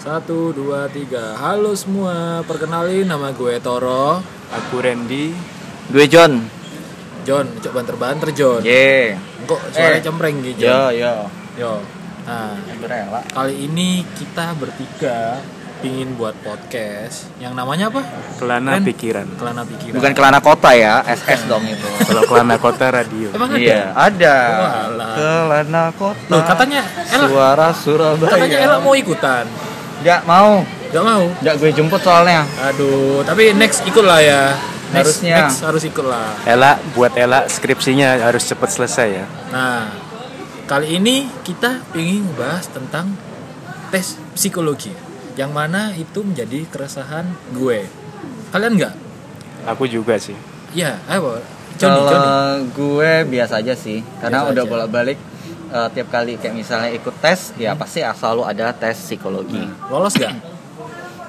Satu, dua, tiga. Halo semua, perkenalin nama gue Toro. Aku Randy. Gue John. John, coba banter-banter John. Ye. Kok suaranya Eh. cempreng gitu. Yo yo. Yo. Nah, kali ini kita bertiga pingin buat podcast yang namanya apa? Kelana Ren? pikiran. Kelana pikiran. Bukan kelana kota ya, SS dong itu. Kalau Kelana Kota Radio. Emang ada? Iya, ada. Oh. Kelana kota. Loh, katanya Ella, Suara Surabaya. katanya Ella mau ikutan. Nggak mau. Gak mau. Nggak gue jemput soalnya. Aduh, tapi next ikut lah ya. Next, Harusnya. next harus ikut lah. Ella, buat Ella skripsinya harus cepat selesai ya. Nah, kali ini kita ingin bahas tentang tes psikologi, yang mana itu menjadi keresahan gue. Kalian nggak? Aku juga sih. Iya, ayo. Johnny, Kalau Johnny. gue biasa aja sih, karena Biasa udah bolak-balik eh, tiap kali kayak misalnya ikut tes, ya pasti selalu ada tes psikologi. Lolos nggak?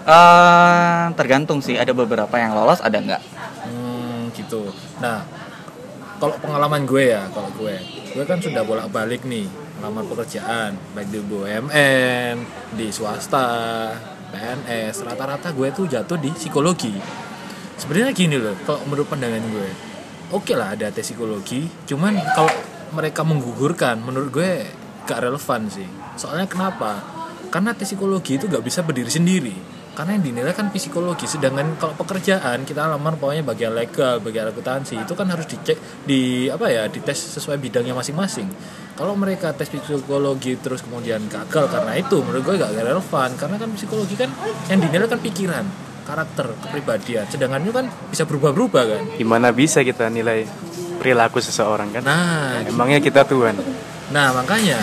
Eh, tergantung sih, ada beberapa yang lolos, ada nggak. Hmm, gitu. Nah, kalau pengalaman gue ya, kalau gue, gue kan sudah bolak-balik nih lamar pekerjaan, baik di BUMN, di swasta, PNS. Rata-rata gue tuh jatuh di psikologi. Sebenarnya gini loh, kalau menurut pandangan gue, oke lah ada tes psikologi, cuman kalau mereka menggugurkan, menurut gue gak relevan sih. Soalnya kenapa? Karena tes psikologi itu gak bisa berdiri sendiri. Karena yang dinilai kan psikologi sedangkan kalau pekerjaan kita lamar pokoknya bagian legal bagian akuntansi itu kan harus dicek di apa ya dites sesuai bidangnya masing-masing. Kalau mereka tes psikologi terus kemudian gagal karena itu menurut gue gak relevan. Karena kan psikologi kan yang dinilai kan pikiran karakter kepribadian. Sedangkan itu kan bisa berubah-berubah kan. Gimana bisa kita nilai perilaku seseorang kan? nah Emangnya kita Tuhan. nah makanya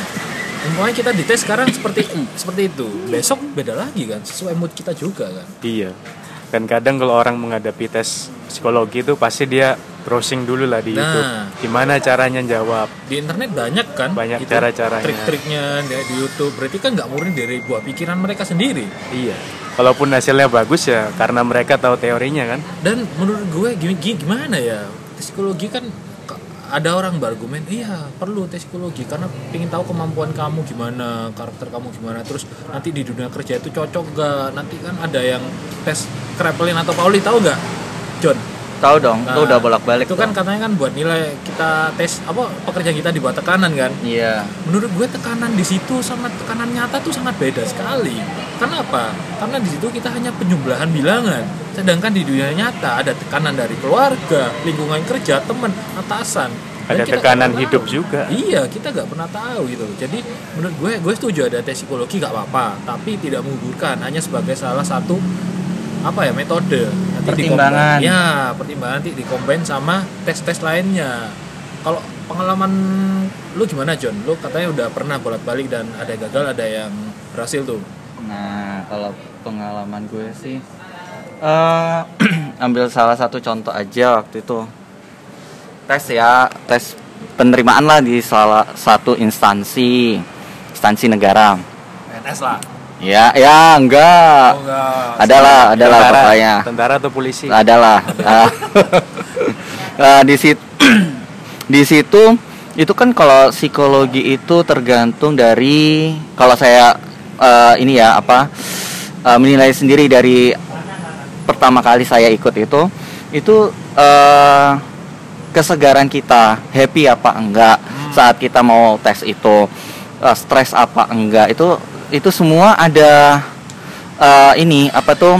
Pokoknya kita dites sekarang seperti seperti itu besok beda lagi kan sesuai mood kita juga kan Iya. Dan kadang kalau orang menghadapi tes psikologi itu pasti dia browsing dulu lah di Nah. YouTube. Gimana caranya jawab? di internet banyak kan Banyak cara-caranya. trik-triknya di YouTube berarti kan nggak murni dari buah pikiran mereka sendiri Iya. Kalaupun hasilnya bagus ya karena mereka tahu teorinya kan. dan menurut gue gimana ya psikologi kan ka- ada orang berargumen iya perlu tes psikologi karena ingin tahu kemampuan kamu gimana karakter kamu gimana terus nanti di dunia kerja itu cocok gak nanti kan ada yang tes Kraepelin atau Pauli tahu nggak John Tahu dong, itu Nah, udah bolak-balik. itu kan katanya kan buat nilai kita tes apa pekerjaan kita dibuat tekanan kan Iya. menurut gue tekanan di situ sama tekanan nyata tuh sangat beda sekali. Kenapa? Karena di situ kita hanya penjumlahan bilangan. Sedangkan di dunia nyata ada tekanan dari keluarga, lingkungan kerja, teman, atasan. Dan Ada tekanan hidup tahu. juga. Iya, kita nggak pernah tahu gitu. Jadi menurut gue, gue setuju ada tes psikologi nggak apa-apa, tapi tidak menggugurkan hanya sebagai salah satu apa ya metode nanti Pertimbangan. dikombain- ya pertimbangan nanti dikombin sama tes-tes lainnya kalau pengalaman lu gimana John lu katanya udah pernah bolak-balik dan ada yang gagal ada yang berhasil tuh Nah, kalau pengalaman gue sih eh ambil salah satu contoh aja waktu itu. Tes ya, tes penerimaan lah di salah satu instansi instansi negara. PNS lah Ya, ya enggak. enggak Adalah, adalah Tentara- pokoknya. Tentara atau polisi? Adalah. Ah. Eh, di situ di situ itu kan kalau psikologi itu tergantung dari kalau saya eh, ini ya apa eh, menilai sendiri dari pertama kali saya ikut itu itu eh, kesegaran kita happy apa enggak saat kita mau tes itu eh, stres apa enggak itu itu semua ada eh, ini apa tuh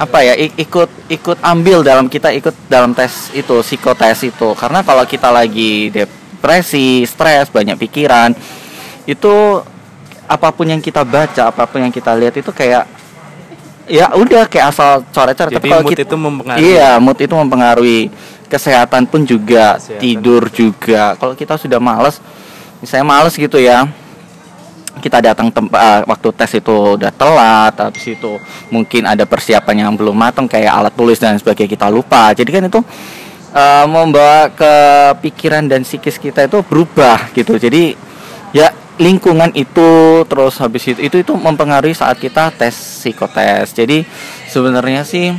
apa ya ik- ikut ikut ambil dalam kita ikut dalam tes itu psikotes itu. Karena kalau kita lagi depresi stres banyak pikiran itu apa pun yang kita baca apa pun yang kita lihat itu kayak ya udah kayak asal coret-coret. Jadi Tapi kalau mood kita- itu mempengaruhi. iya mood itu mempengaruhi. Kesehatan pun juga Kesehatan. tidur juga. Kalau kita sudah males misalnya males gitu ya kita datang tempat waktu tes itu udah telat habis itu mungkin ada persiapan yang belum matang kayak alat tulis dan sebagainya kita lupa. Jadi kan itu eh, membawa ke pikiran dan psikis kita itu berubah gitu. Jadi ya lingkungan itu terus habis itu itu itu mempengaruhi saat kita tes psikotes. Jadi sebenarnya sih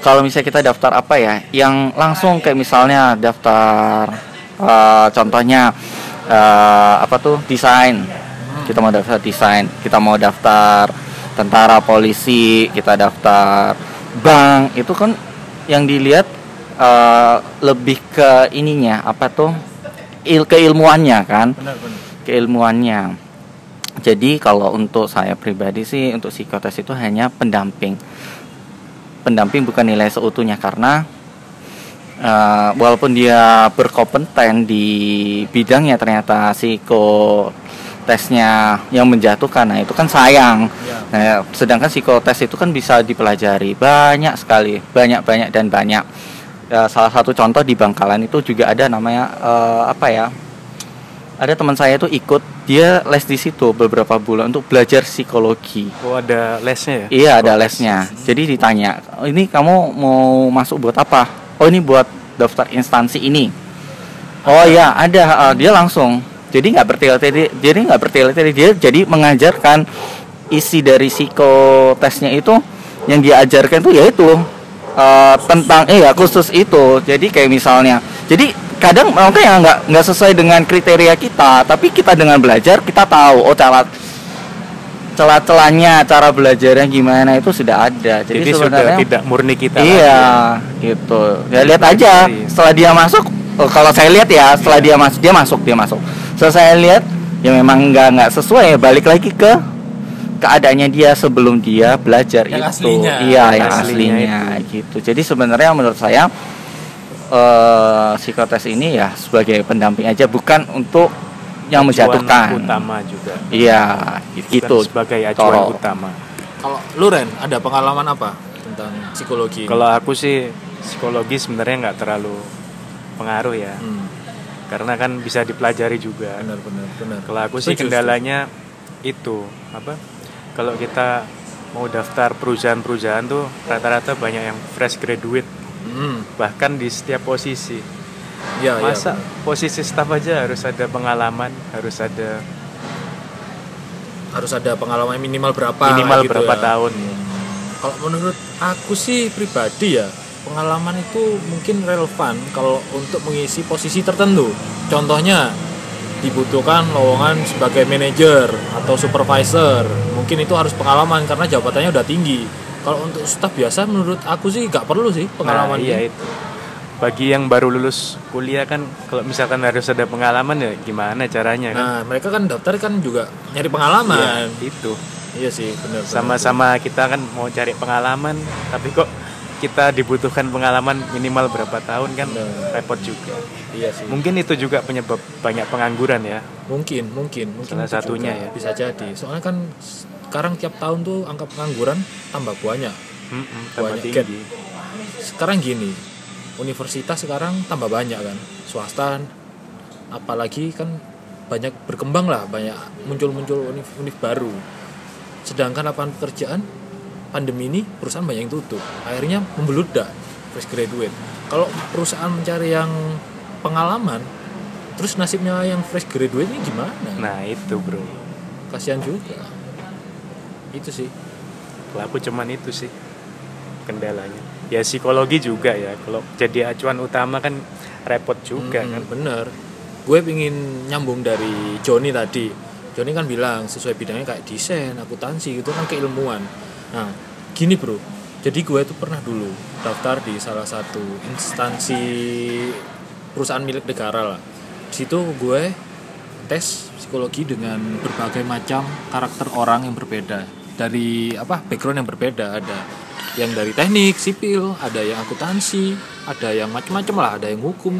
kalau misalnya kita daftar apa ya yang langsung kayak misalnya daftar eh, contohnya eh, apa tuh desain. Kita mau daftar desain kita mau daftar tentara polisi kita daftar bank. Itu kan yang dilihat eh, lebih ke ininya apa tuh il keilmuannya kan. Benar benar keilmuannya. Jadi kalau untuk saya pribadi sih untuk psikotes itu hanya pendamping. Pendamping bukan nilai seutuhnya karena eh, walaupun dia berkompeten di bidangnya ternyata psikotesnya yang menjatuhkan. Nah, itu kan sayang. ya Nah, sedangkan psikotes itu kan bisa dipelajari banyak sekali, banyak-banyak dan banyak. Ya, salah satu contoh di Bangkalan itu juga ada namanya eh, apa ya? Ada teman saya itu ikut dia les di situ beberapa bulan untuk belajar psikologi. Oh ada lesnya ya? Iya ada Oh, lesnya. Jadi ditanya, "Oh, ini kamu mau masuk buat apa? Oh ini buat daftar instansi ini. Oh ya ada. Eh, dia langsung. Jadi nggak bertele-tele. Jadi nggak bertele-tele. Dia jadi mengajarkan isi dari psikotesnya itu yang diajarkan itu yaitu eh, tentang eh ya khusus itu. Jadi kayak misalnya. Jadi kadang mungkin ya nggak nggak sesuai dengan kriteria kita, tapi kita dengan belajar kita tahu oh cara celah-celahnya cara belajarnya gimana itu sudah ada. Jadi, Jadi, sudah tidak murni kita iya lagi gitu. Ya lihat aja Iya. setelah dia masuk oh, kalau saya lihat ya setelah dia masuk dia masuk dia masuk. Setelah saya lihat ya memang nggak nggak sesuai ya balik lagi ke keadaannya dia sebelum dia belajar Yang itu. aslinya. iya Yang yang aslinya aslinya gitu. Jadi sebenarnya menurut saya eh psikotes ini ya sebagai pendamping aja bukan untuk yang Tujuan menjatuhkan utama juga. Iya, Bukan gitu. sebagai acuan Toro. utama. kalau lu Ren ada pengalaman apa tentang psikologi Kalau aku sih psikologi sebenarnya nggak terlalu pengaruh ya, hmm, karena kan bisa dipelajari juga. benar benar benar Kalau aku sih Setuju, kendalanya itu apa? Kalau kita mau daftar perusahaan-perusahaan tuh rata-rata banyak yang fresh graduate hmm, bahkan di setiap posisi. ya, ya, Masa benar. posisi staff aja harus ada pengalaman, harus ada harus ada pengalaman minimal berapa minimal gitu berapa ya. tahun. Kalau menurut aku sih pribadi ya pengalaman itu mungkin relevan kalau untuk mengisi posisi tertentu. Contohnya dibutuhkan lowongan sebagai manajer atau supervisor. Mungkin itu harus pengalaman karena jabatannya udah tinggi. Kalau untuk staf biasa menurut aku sih nggak perlu sih pengalaman Nah, iya ini. itu. Bagi yang baru lulus kuliah kan kalau misalkan harus ada pengalaman ya gimana caranya kan? Nah, mereka kan daftar kan juga nyari pengalaman. Iya, itu. Iya sih, benar. Sama-sama kita kan mau cari pengalaman, tapi kok kita dibutuhkan pengalaman minimal berapa tahun kan Benar. repot juga. Iya sih. Mungkin itu juga penyebab banyak pengangguran ya. Mungkin, mungkin, mungkin Salah satunya ya. Bisa jadi. Soalnya kan sekarang tiap tahun tuh angka pengangguran tambah banyak. Mm-mm, tambah Banyak tinggi. Sekarang gini, universitas sekarang tambah banyak kan, swasta, apalagi kan banyak berkembang lah, banyak muncul-muncul univ, univ baru. Sedangkan lapangan pekerjaan pandemi ini perusahaan banyak yang tutup, akhirnya membeludak fresh graduate. Kalau perusahaan mencari yang pengalaman, terus nasibnya yang fresh graduate ini gimana? Nah itu bro. kasihan juga itu sih. Kalau aku cuman itu sih kendalanya. Ya psikologi juga ya. Kalau jadi acuan utama kan repot juga Hmm, kan. bener. Gue pingin nyambung dari Joni tadi. Joni kan bilang sesuai bidangnya kayak desain akuntansi gitu kan keilmuan. Nah gini bro. Jadi gue tuh pernah dulu daftar di salah satu instansi perusahaan milik negara lah. Di situ gue tes psikologi dengan berbagai macam karakter orang yang berbeda dari apa background yang berbeda. Ada yang dari teknik sipil ada yang akuntansi ada yang macam-macam lah ada yang hukum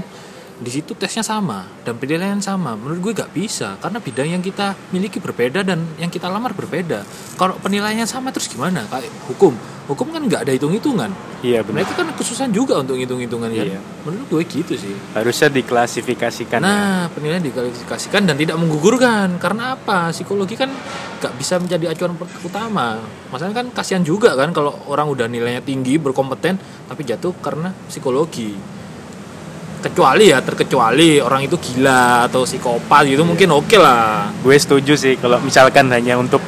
di situ tesnya sama dan penilaian sama menurut gue gak bisa karena bidang yang kita miliki berbeda dan yang kita lamar berbeda kalau penilaiannya sama terus gimana kayak hukum hukum kan nggak ada hitung-hitungan Iya benar. mereka kan kesusahan juga untuk hitung-hitungan kan Iya. menurut gue gitu sih Harusnya diklasifikasikan. ya. Nah, penilaian dikualifikasikan dan tidak menggugurkan. Karena apa? Psikologi kan nggak bisa menjadi acuan utama. Masalahnya kan kasihan juga kan kalau orang udah nilainya tinggi, berkompeten, tapi jatuh karena psikologi. Kecuali ya, terkecuali orang itu gila atau psikopat gitu mungkin oke lah. Gue setuju sih kalau misalkan hanya untuk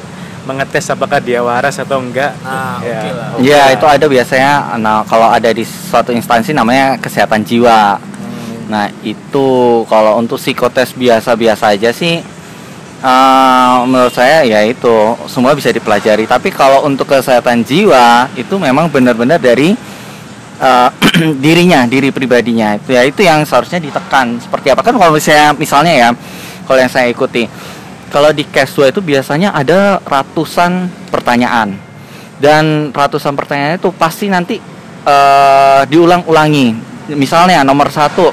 mengetes apakah dia waras atau enggak. Nah, ya, oke lah. oke Ya lah. itu ada biasanya nah kalau ada di suatu instansi namanya kesehatan jiwa. Hmm, Nah itu kalau untuk psikotes biasa-biasa aja sih Eh, menurut saya ya itu semua bisa dipelajari tapi kalau untuk kesehatan jiwa itu memang benar-benar dari eh, dirinya diri pribadinya. Itu ya itu yang seharusnya ditekan. Seperti apa? Kan kalau misalnya misalnya ya kalau yang saya ikuti kalau di Casua itu biasanya ada ratusan pertanyaan. Dan ratusan pertanyaan itu pasti nanti eh, diulang-ulangi. Misalnya nomor satu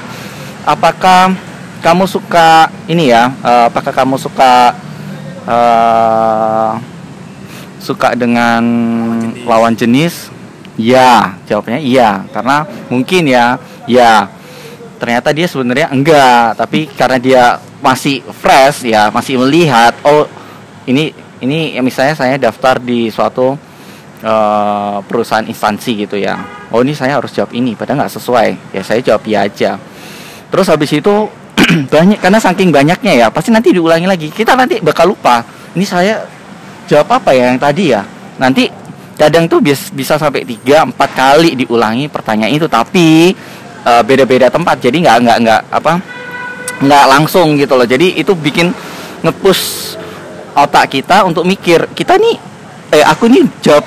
apakah kamu suka ini ya eh, apakah kamu suka eh, suka dengan jenis. lawan jenis ya jawabnya iya. Karena mungkin ya ya ternyata dia sebenarnya enggak. Tapi karena dia masih fresh ya masih melihat oh ini ini ya misalnya saya daftar di suatu eh, perusahaan instansi gitu ya. Oh ini saya harus jawab ini padahal nggak sesuai. Ya saya jawab iya aja. Terus habis itu banyak karena saking banyaknya ya pasti nanti diulangi lagi. Kita nanti bakal lupa ini saya jawab apa ya yang tadi ya? Nanti kadang tuh bis- bisa sampai 3 4 kali diulangi pertanyaan itu tapi eh, beda-beda tempat. Jadi nggak nggak nggak apa nggak langsung gitu loh. Jadi itu bikin ngepush otak kita untuk mikir kita nih eh aku nih jawab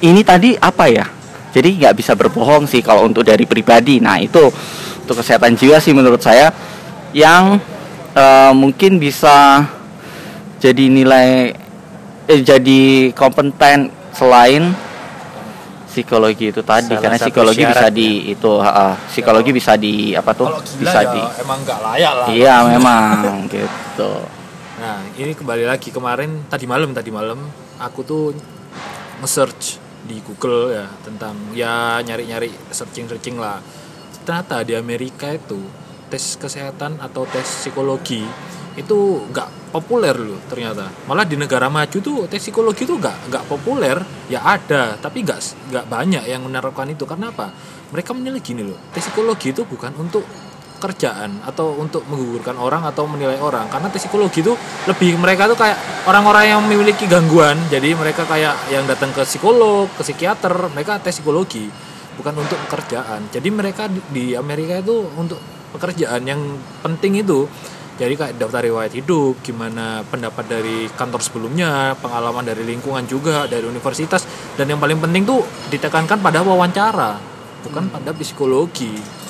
ini tadi apa ya? Jadi nggak bisa berbohong sih kalau untuk dari pribadi. Nah itu untuk kesehatan jiwa sih menurut saya yang eh, mungkin bisa jadi nilai eh, jadi kompeten selain psikologi itu tadi Salah karena psikologi bisa di itu ha, psikologi bisa di apa tuh gila bisa ya di emang nggak layak lah. iya memang gitu Nah, ini kembali lagi kemarin tadi malam tadi malam aku tuh nge-search di Google ya tentang ya nyari-nyari searching-searching lah. Ternyata di Amerika itu tes kesehatan atau tes psikologi itu nggak populer loh ternyata. Malah di negara maju tuh tes psikologi tuh nggak nggak populer. Ya ada, tapi nggak nggak banyak yang menerapkan itu. Karena apa? Mereka menilai gini loh. Tes psikologi itu bukan untuk kerjaan atau untuk menggugurkan orang atau menilai orang karena tes psikologi itu lebih mereka tuh kayak orang-orang yang memiliki gangguan jadi mereka kayak yang datang ke psikolog ke psikiater mereka tes psikologi bukan untuk pekerjaan jadi mereka di Amerika itu untuk pekerjaan yang penting itu jadi kayak daftar riwayat hidup gimana pendapat dari kantor sebelumnya pengalaman dari lingkungan juga dari universitas dan yang paling penting tuh ditekankan pada wawancara bukan pada psikologi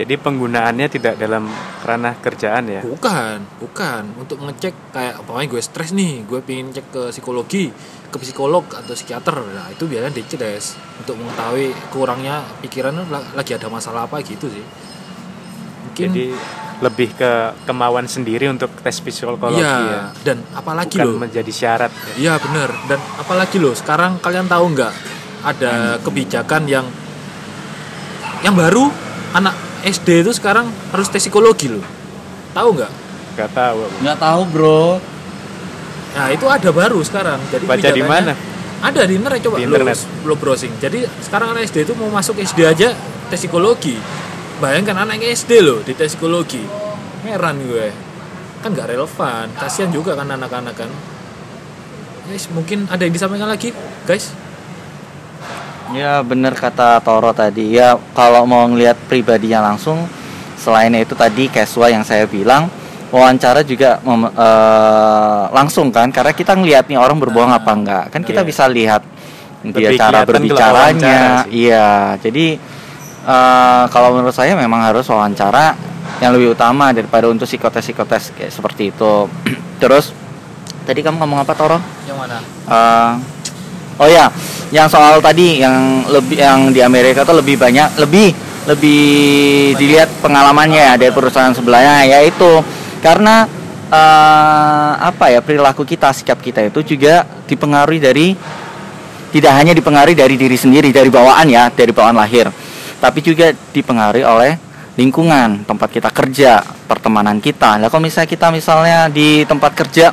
Jadi penggunaannya tidak dalam ranah kerjaan ya. Bukan, bukan untuk ngecek kayak pokoknya gue stres nih, gue pengen cek ke psikologi, ke psikolog atau psikiater. Nah, itu biasanya dites untuk mengetahui kurangnya pikiran la- lagi ada masalah apa gitu sih. Mungkin Jadi lebih ke kemauan sendiri untuk tes psikologi iya, ya. dan apalagi Bukan loh. menjadi syarat. ya. Iya bener dan apalagi loh sekarang kalian tahu nggak ada kebijakan yang yang baru anak SD itu sekarang harus tes psikologi loh. Tahu nggak? Gak tahu. nggak tahu bro Nah itu ada baru sekarang. Jadi Baca di mana? Ada di internet coba Di lo- internet. Lo, browsing. Jadi sekarang anak SD itu mau masuk SD aja tes psikologi. Bayangkan anak SD loh di tes psikologi. Heran gue. Kan nggak relevan. Kasihan juga kan anak-anak kan. Guys, mungkin ada yang disampaikan lagi, guys. Ya bener kata Toro tadi ya kalau mau ngelihat pribadinya langsung selain itu tadi casual yang saya bilang wawancara juga mem- eh, langsung kan karena kita ngelihat nih orang berbohong Nah, apa enggak kan kita iya. bisa lihat dia cara berbicaranya iya jadi eh, kalau menurut saya memang harus wawancara yang lebih utama daripada untuk psikotes psikotes kayak seperti itu terus tadi kamu ngomong apa Toro? Yang mana? Eh, oh ya, yang soal tadi yang lebih yang di Amerika tuh lebih banyak lebih lebih dilihat pengalamannya ya dari perusahaan sebelahnya yaitu karena eh, apa ya perilaku kita sikap kita itu juga dipengaruhi dari tidak hanya dipengaruhi dari diri sendiri dari bawaan ya dari bawaan lahir tapi juga dipengaruhi oleh lingkungan tempat kita kerja pertemanan kita. Nah kalau misalnya kita misalnya di tempat kerja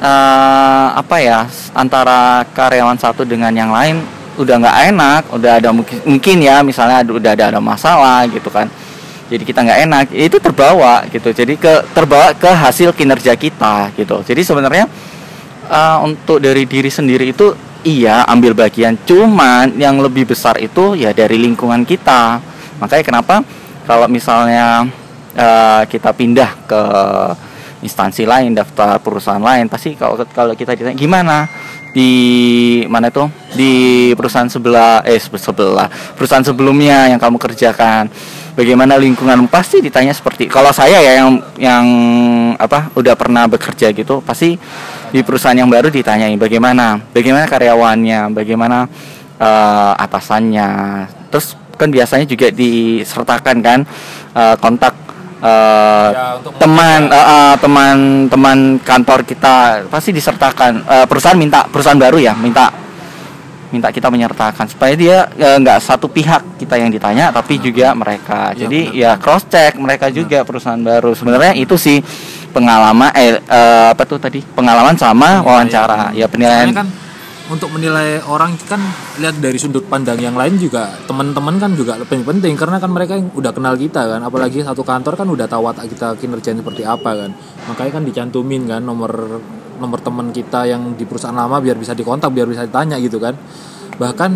eh, apa ya antara karyawan satu dengan yang lain udah nggak enak udah ada mungkin mungkin ya misalnya udah ada ada masalah gitu kan. Jadi kita nggak enak itu terbawa gitu. Jadi ke terbawa ke hasil kinerja kita gitu. Jadi sebenarnya eh, untuk dari diri sendiri itu iya ambil bagian cuman yang lebih besar itu ya dari lingkungan kita. Makanya kenapa kalau misalnya eh, kita pindah ke instansi lain daftar perusahaan lain pasti kalau kalau kita ditanya gimana? Di mana itu di perusahaan sebelah eh sebe- sebelah perusahaan sebelumnya yang kamu kerjakan. Bagaimana lingkungan? Pasti ditanya seperti kalau saya ya yang yang apa udah pernah bekerja gitu pasti di perusahaan yang baru ditanyain bagaimana? Bagaimana karyawannya? Bagaimana eh, atasannya? Terus kan biasanya juga disertakan kan eh, kontak eh, Ya, teman eh, eh, teman teman kantor kita pasti disertakan. Eh, perusahaan minta perusahaan baru ya minta minta kita menyertakan supaya dia nggak satu pihak kita yang ditanya tapi juga mereka. Ya, jadi benar. ya cross check mereka juga perusahaan baru. Sebenarnya itu sih pengalaman eh, eh, apa tuh tadi? Pengalaman sama wawancara. Ya penilaian. Soalnya kan untuk menilai orang kan lihat dari sudut pandang yang lain juga teman-teman kan juga lebih penting karena kan mereka yang udah kenal kita kan. Apalagi satu kantor kan udah tahu watak kita kinerjanya seperti apa kan. Makanya kan dicantumin kan nomor nomor teman kita yang di perusahaan lama biar bisa dikontak biar bisa ditanya gitu kan. Bahkan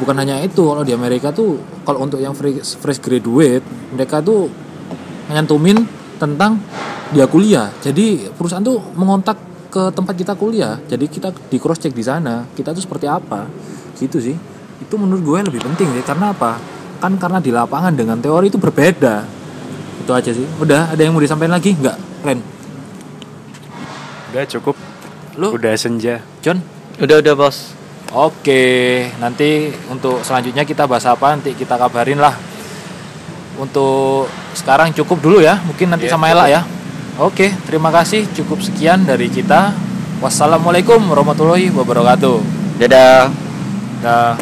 bukan hanya itu kalau di Amerika tuh kalau untuk yang fresh, fresh graduate mereka tuh nyantumin tentang dia kuliah. Jadi perusahaan tuh mengontak ke tempat kita kuliah. Jadi kita di cross check di sana kita tuh seperti apa? Gitu sih. Itu menurut gue lebih penting sih. Karena apa? Kan karena di lapangan dengan teori itu berbeda. Itu aja sih. Udah ada yang mau disampaikan lagi? Nggak? Ren? Udah cukup. lu? Udah senja. John? Udah udah bos. Oke, nanti untuk selanjutnya kita bahas apa nanti kita kabarin lah. Untuk sekarang cukup dulu ya, mungkin nanti Iya, sama Ella ya. Oke, terima kasih. Cukup sekian dari kita. Wassalamualaikum warahmatullahi wabarakatuh. dadah Dah.